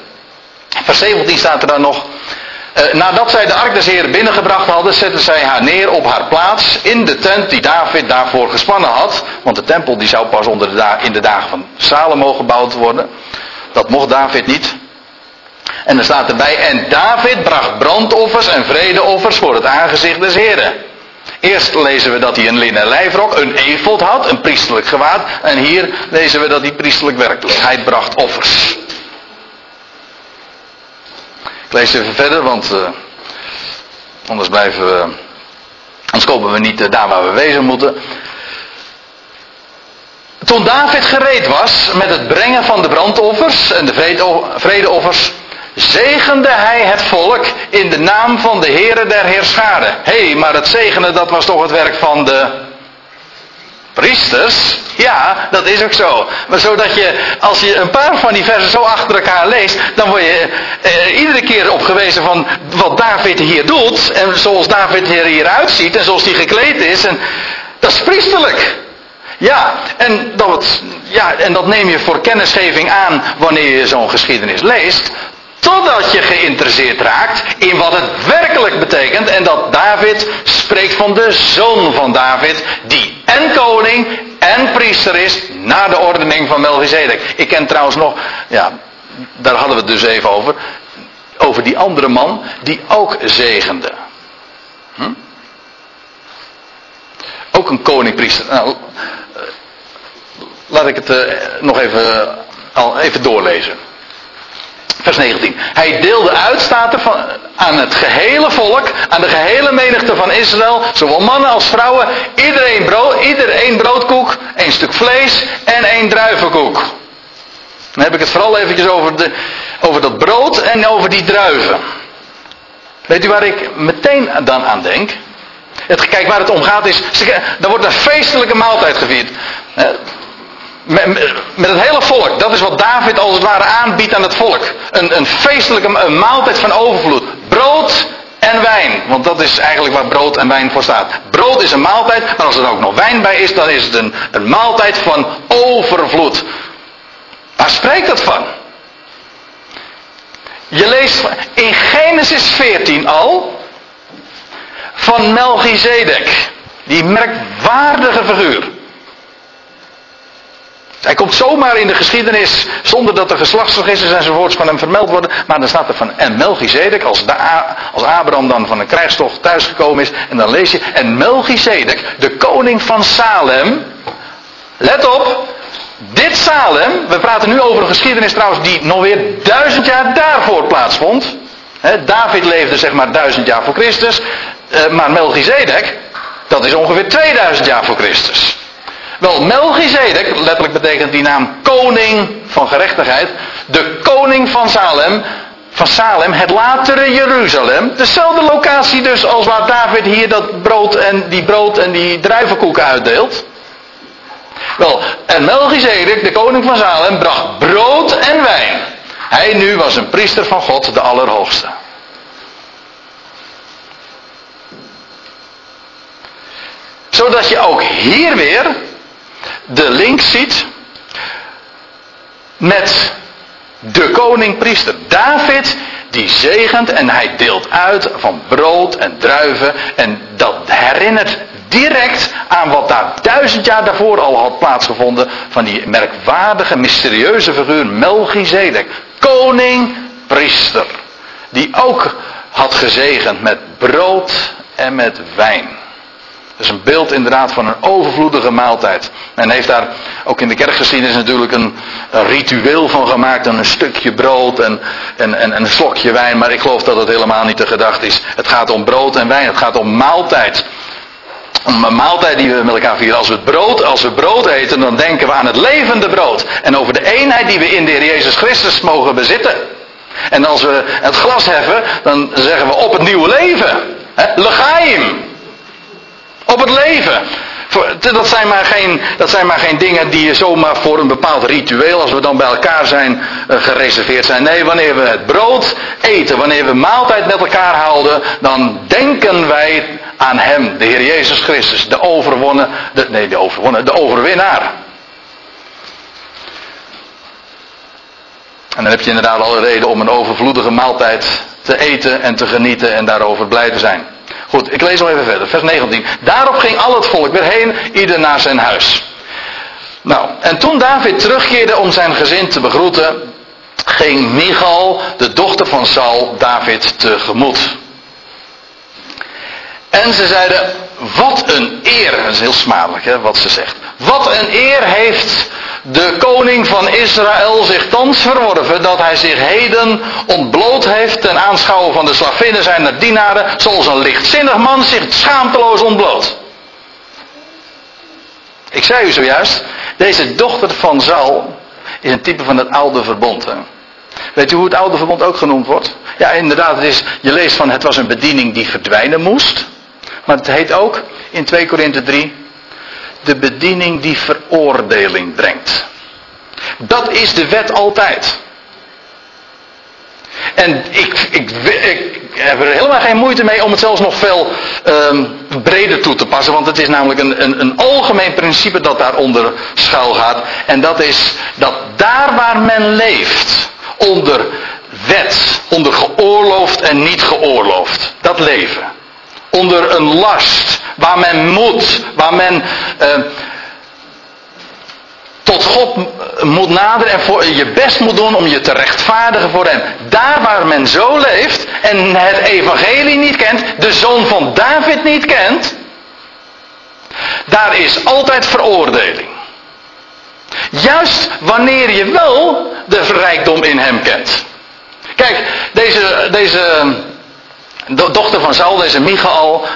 Speaker 1: Vers 17 staat er dan nog. Uh, nadat zij de ark des Heer binnengebracht hadden, zetten zij haar neer op haar plaats in de tent die David daarvoor gespannen had. Want de tempel die zou pas in de dagen van Salomo gebouwd worden. Dat mocht David niet. En er staat erbij, en David bracht brandoffers en vredeoffers voor het aangezicht des Heren. Eerst lezen we dat hij een linnen lijfrok, een efot had, een priestelijk gewaad. En hier lezen we dat hij priestelijk werk. Hij bracht offers. Ik lees even verder, want uh, anders blijven we. Anders komen we niet uh, daar waar we wezen moeten. Toen David gereed was met het brengen van de brandoffers en de vredeoffers, zegende hij het volk in de naam van de Heere der Heerscharen. Hé, hey, maar het zegenen dat was toch het werk van de priesters. Ja, dat is ook zo. Maar zodat je, als je een paar van die versen zo achter elkaar leest, dan word je eh, iedere keer op gewezen van wat David hier doet. En zoals David er hier uitziet en zoals hij gekleed is. En dat is priesterlijk. Ja, en dat, ja, en dat neem je voor kennisgeving aan wanneer je zo'n geschiedenis leest. Totdat je geïnteresseerd raakt in wat het werkelijk betekent. En dat David spreekt van de zoon van David. Die en koning en priester is. Na de ordening van Melchizedek. Ik ken trouwens nog. Ja, daar hadden we het dus even over. Over die andere man die ook zegende. Hm? Ook een koningpriester. Nou, eh, laat ik het uh, nog even, al even doorlezen. Vers 19. Hij deelde uit, staat er, van, aan het gehele volk, aan de gehele menigte van Israël, zowel mannen als vrouwen, iedereen brood, ieder één broodkoek, één stuk vlees en één druivenkoek. Dan heb ik het vooral eventjes over, de, over dat brood en over die druiven. Weet u waar ik meteen dan aan denk? Het, kijk, waar het om gaat is, er wordt een feestelijke maaltijd gevierd. Met, met, het hele volk. Dat is wat David als het ware aanbiedt aan het volk. Een, een feestelijke een maaltijd van overvloed. Brood en wijn. Want dat is eigenlijk waar brood en wijn voor staat. Brood is een maaltijd, maar als er ook nog wijn bij is, dan is het een, een maaltijd van overvloed. Waar spreekt dat van? Je leest in Genesis 14 al van Melchizedek. Die merkwaardige figuur. Hij komt zomaar in de geschiedenis zonder dat er geslachtsregisters enzovoorts van hem vermeld worden. Maar dan staat er van en Melchizedek, als, Abraham dan van een krijgstocht thuisgekomen is. En dan lees je, en Melchizedek, de koning van Salem. Let op, dit Salem, we praten nu over een geschiedenis trouwens die nog weer duizend jaar daarvoor plaatsvond. David leefde zeg maar duizend jaar voor Christus. Uh, maar Melchizedek, dat is ongeveer 2000 jaar voor Christus. Wel, Melchizedek, letterlijk betekent die naam koning van gerechtigheid. De koning van Salem van Salem, het latere Jeruzalem. Dezelfde locatie dus als waar David hier dat brood en die brood en die druivenkoeken uitdeelt. Wel, en Melchizedek, de koning van Salem, bracht brood en wijn. Hij nu was een priester van God, de Allerhoogste. Zodat je ook hier weer de link ziet met de koning-priester. David die zegent en hij deelt uit van brood en druiven. En dat herinnert direct aan wat daar duizend jaar daarvoor al had plaatsgevonden. Van die merkwaardige, mysterieuze figuur Melchizedek. Koning-priester. Die ook had gezegend met brood en met wijn. Dat is een beeld inderdaad van een overvloedige maaltijd. Men heeft daar ook in de kerkgeschiedenis natuurlijk een, ritueel van gemaakt. een stukje brood en, en, en, een slokje wijn. Maar ik geloof dat het helemaal niet de gedachte is. Het gaat om brood en wijn. Het gaat om maaltijd. Om een maaltijd die we met elkaar vieren. Als we, brood, als we brood eten, dan denken we aan het levende brood. En over de eenheid die we in de Heer Jezus Christus mogen bezitten. En als we het glas heffen, dan zeggen we op het nieuwe leven. Legaim op het leven. Dat zijn, maar geen, dat zijn maar geen dingen die zomaar voor een bepaald ritueel, als we dan bij elkaar zijn, eh, gereserveerd zijn. Nee, wanneer we het brood eten, wanneer we maaltijd met elkaar houden, dan denken wij aan Hem, de Heer Jezus Christus, de overwonnen, nee, de overwonnen, de overwinnaar. En dan heb je inderdaad alle reden om een overvloedige maaltijd te eten en te genieten en daarover blij te zijn. Goed, ik lees nog even verder. Vers 19. Daarop ging al het volk weer heen, ieder naar zijn huis. Nou, en toen David terugkeerde om zijn gezin te begroeten, ging Michal, de dochter van Saul, David tegemoet. En ze zeiden, wat een eer, dat is heel smadelijk hè, wat ze zegt. Wat een eer heeft de koning van Israël zich thans verworven dat hij zich heden ontbloot heeft ten aanschouwen van de slavinnen zijn dienaren, zoals een lichtzinnig man zich schaamteloos ontbloot. Ik zei u zojuist, deze dochter van Zal is een type van het oude verbond. Hè? Weet u hoe het oude verbond ook genoemd wordt? Ja, inderdaad, het is, je leest van het was een bediening die verdwijnen moest. Maar het heet ook in 2 Korinthe 3 de bediening die veroordeling brengt. Dat is de wet altijd. En ik, ik, ik, heb er helemaal geen moeite mee om het zelfs nog veel um, breder toe te passen. Want het is namelijk een, een, een algemeen principe dat daaronder schuil gaat. En dat is dat daar waar men leeft, onder wet, onder geoorloofd en niet geoorloofd, dat leven onder een last, waar men moet, waar men uh, tot God moet naderen en voor, je best moet doen om je te rechtvaardigen voor Hem. Daar waar men zo leeft en het evangelie niet kent, de zoon van David niet kent, daar is altijd veroordeling. Juist wanneer je wel de rijkdom in Hem kent. Kijk, deze, deze de dochter van Saul, deze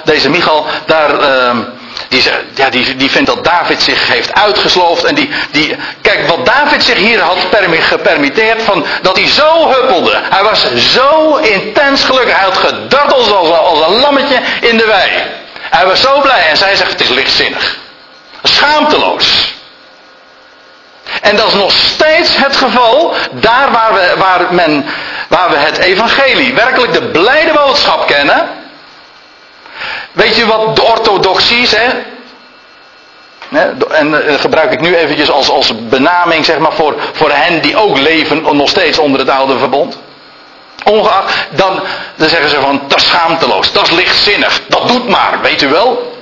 Speaker 1: deze Michael, daar, uh, die, ja, die, die vindt dat David zich heeft uitgesloofd. En die, die, kijk, wat David zich hier had gepermitteerd, van, dat hij zo huppelde. Hij was zo intens gelukkig. Hij had gedarteld als, als een lammetje in de wei. Hij was zo blij en zij zegt, het is lichtzinnig. Schaamteloos. En dat is nog steeds het geval daar waar, we, waar, men, waar we het evangelie, werkelijk de blijde boodschap kennen. Weet je wat de orthodoxie is, hè? En eh, gebruik ik nu eventjes als, als benaming zeg maar, voor, voor hen die ook leven nog steeds onder het oude verbond. Ongeacht, dan, dan zeggen ze van, dat is schaamteloos, dat is lichtzinnig, dat doet maar, weet u wel.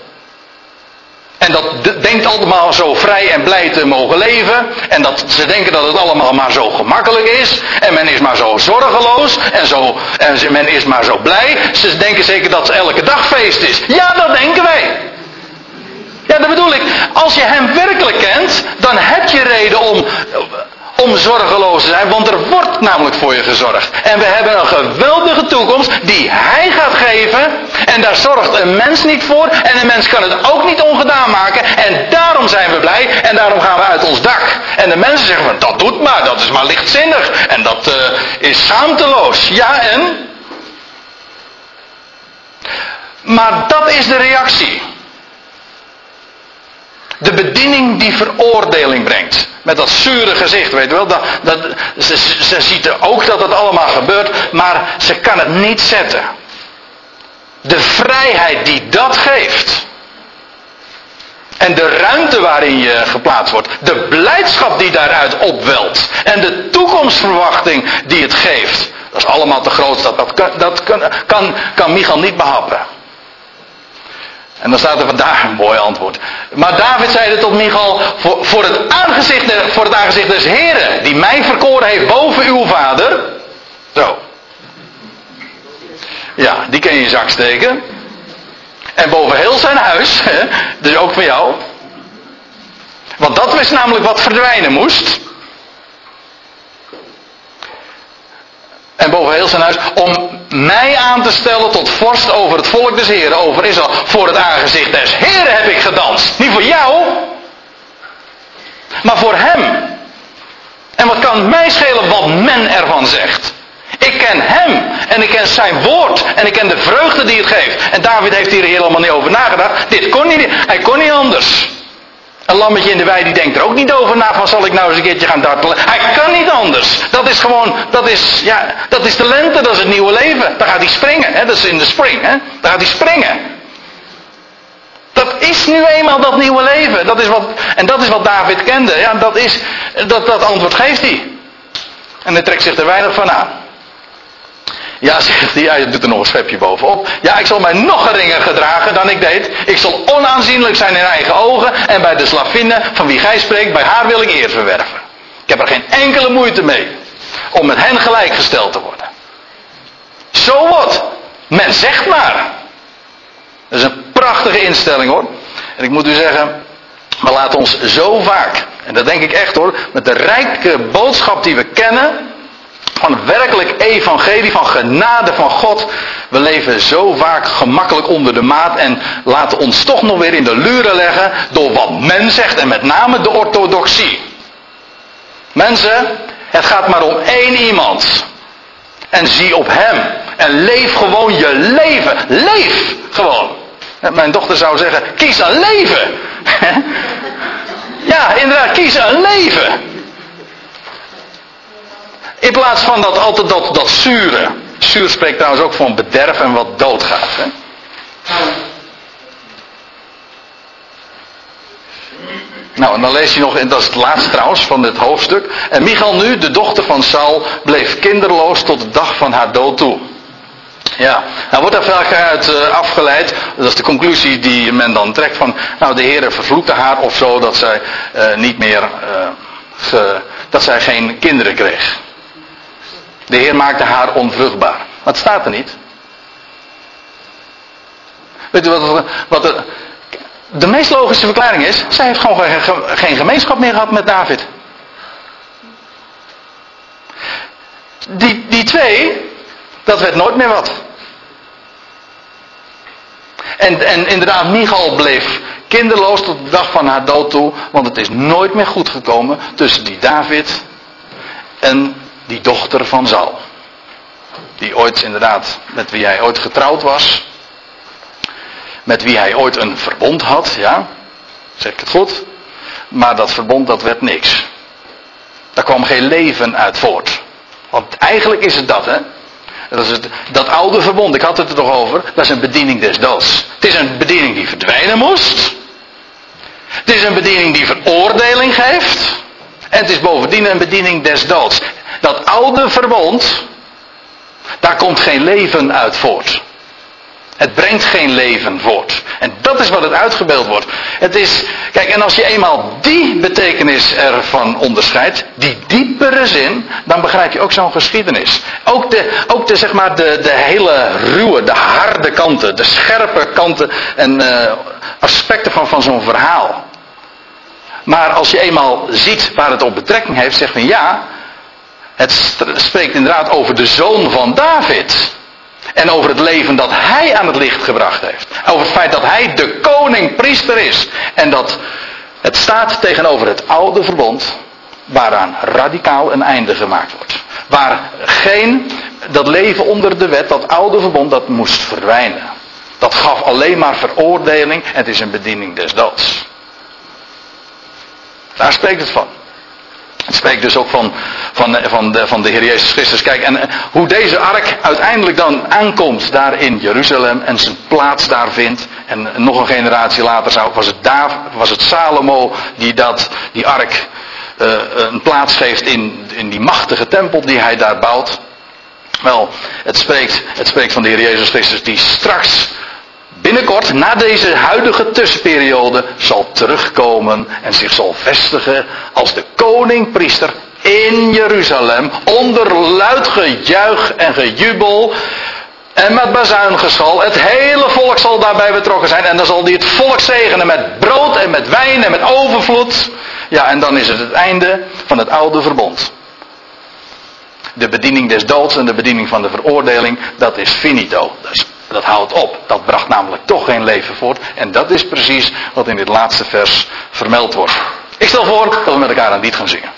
Speaker 1: En dat denkt allemaal zo vrij en blij te mogen leven. En dat ze denken dat het allemaal maar zo gemakkelijk is. En men is maar zo zorgeloos. En, zo, en men is maar zo blij. Ze denken zeker dat het elke dag feest is. Ja, dat denken wij. Ja, dat bedoel ik. Als je hem werkelijk kent, dan heb je reden om, om zorgeloos te zijn. Want er wordt namelijk voor je gezorgd. En we hebben een geweldige toekomst die hij gaat geven. En daar zorgt een mens niet voor. En een mens kan het ook niet ongedaan maken. En daarom zijn we blij. En daarom gaan we uit ons dak. En de mensen zeggen van dat doet maar. Dat is maar lichtzinnig. En dat uh, is schaamteloos. Ja en? Maar dat is de reactie. De bediening die veroordeling brengt. Met dat zure gezicht, weet je wel. Dat, dat, ze, ziet ook dat het allemaal gebeurt, maar ze kan het niet zetten. De vrijheid die dat geeft. En de ruimte waarin je geplaatst wordt. De blijdschap die daaruit opwelt. En de toekomstverwachting die het geeft. Dat is allemaal te groot. Dat, dat, kan, kan, kan, kan Michal niet behappen. En dan staat er vandaag een mooi antwoord. Maar David zeide tot Michal, voor, voor, het aangezicht, voor het aangezicht des Heren, die mij verkoren heeft boven uw vader. Zo. Ja, die kan je in je zak steken. En boven heel zijn huis, dus ook voor jou. Want dat was namelijk wat verdwijnen moest. En boven heel zijn huis, om mij aan te stellen tot vorst over het volk des Heren, over Israël. Voor het aangezicht des Heren heb ik gedanst. Niet voor jou, maar voor hem. En wat kan mij schelen wat men ervan zegt? Ik ken hem en ik ken zijn woord en ik ken de vreugde die het geeft. En David heeft hier helemaal niet over nagedacht. Dit kon niet, hij kon niet anders. Een lammetje in de wei die denkt er ook niet over na van zal ik nou eens een keertje gaan dartelen. Hij kan niet anders. Dat is gewoon, dat is, ja, dat is de lente, dat is het nieuwe leven. Daar gaat hij springen, hè? dat is in de spring, hè? daar gaat hij springen. Dat is nu eenmaal dat nieuwe leven. Dat is wat, en dat is wat David kende. Ja, dat, is, dat, dat antwoord geeft hij. En hij trekt zich er weinig van aan. Ja, (laughs) zegt hij, je doet er nog een schepje bovenop. Ja, ik zal mij nog geringer gedragen dan ik deed. Ik zal onaanzienlijk zijn in eigen ogen. En bij de slavinnen van wie gij spreekt, bij haar wil ik eer verwerven. Ik heb er geen enkele moeite mee om met hen gelijkgesteld te worden. Zo wat. Men zegt maar. Dat is een prachtige instelling hoor. En ik moet u zeggen, we laten ons zo vaak, en dat denk ik echt hoor, met de rijke boodschap die we kennen, van werkelijk evangelie, van genade van God. We leven zo vaak gemakkelijk onder de maat en laten ons toch nog weer in de luren leggen door wat men zegt en met name de orthodoxie. Mensen, het gaat maar om één iemand. En zie op hem. En leef gewoon je leven. Leef gewoon. Mijn dochter zou zeggen, kies een leven. (laughs) ja, inderdaad, kies een leven. In plaats van dat altijd dat, dat zure. Zuur spreekt trouwens ook van bederf en wat doodgaat. Hè? Nou, en dan lees je nog, en dat is het laatste trouwens van dit hoofdstuk. En Michal nu, de dochter van Saul, bleef kinderloos tot de dag van haar dood toe. Ja, nou wordt daar vaak uit uh, afgeleid, dat is de conclusie die men dan trekt van, nou de Heer vervloekte haar of zo, dat zij uh, niet meer, dat zij geen kinderen kreeg. De Heer maakte haar onvruchtbaar. Wat staat er niet? Weet u wat, wat de, de meest logische verklaring is? Zij heeft gewoon geen gemeenschap meer gehad met David. Die, die twee, dat werd nooit meer wat. En, en inderdaad, Michal bleef kinderloos tot de dag van haar dood toe, want het is nooit meer goed gekomen tussen die David en die dochter van Saul. Die ooit inderdaad, met wie hij ooit getrouwd was. Met wie hij ooit een verbond had, ja. Zeg ik het goed? Maar dat verbond, dat werd niks. Daar kwam geen leven uit voort. Want eigenlijk is het dat, hè. Dat, is dat oude verbond, ik had het er toch over, dat is een bediening des doods. Het is een bediening die verdwijnen moest. Het is een bediening die veroordeling geeft. En het is bovendien een bediening des doods. Dat oude verbond, daar komt geen leven uit voort. Het brengt geen leven voort. En dat is wat het uitgebeeld wordt. Het is, kijk, en als je eenmaal die betekenis ervan onderscheidt, die diepere zin, dan begrijp je ook zo'n geschiedenis. Ook de, ook de, zeg maar, de, de hele ruwe, de harde kanten, de scherpe kanten en uh, aspecten van, van zo'n verhaal. Maar als je eenmaal ziet waar het op betrekking heeft, zegt men ja, het spreekt inderdaad over de zoon van David. En over het leven dat hij aan het licht gebracht heeft. Over het feit dat hij de koning priester is. En dat het staat tegenover het oude verbond. Waaraan radicaal een einde gemaakt wordt. Waar geen, dat leven onder de wet, dat oude verbond, dat moest verdwijnen. Dat gaf alleen maar veroordeling het is een bediening des doods. Daar spreekt het van. Het spreekt dus ook van, van, van, de, van de Heer Jezus Christus. Kijk, en hoe deze ark uiteindelijk dan aankomt daar in Jeruzalem en zijn plaats daar vindt. En nog een generatie later zou, was, het was het Salomo die dat, die ark uh, een plaats geeft in, in die machtige tempel die hij daar bouwt. Wel, het spreekt, het spreekt van de Heer Jezus Christus die straks binnenkort, na deze huidige tussenperiode, zal terugkomen en zich zal vestigen als de koning-priester in Jeruzalem, onder luid gejuich en gejubel. En met bazuingeschal. Het hele volk zal daarbij betrokken zijn. En dan zal hij het volk zegenen met brood en met wijn en met overvloed. Ja, en dan is het het einde van het oude verbond. De bediening des doods en de bediening van de veroordeling, dat is finito. Dat dat houdt op. Dat bracht namelijk toch geen leven voort. En dat is precies wat in dit laatste vers vermeld wordt. Ik stel voor dat we met elkaar een lied gaan zingen.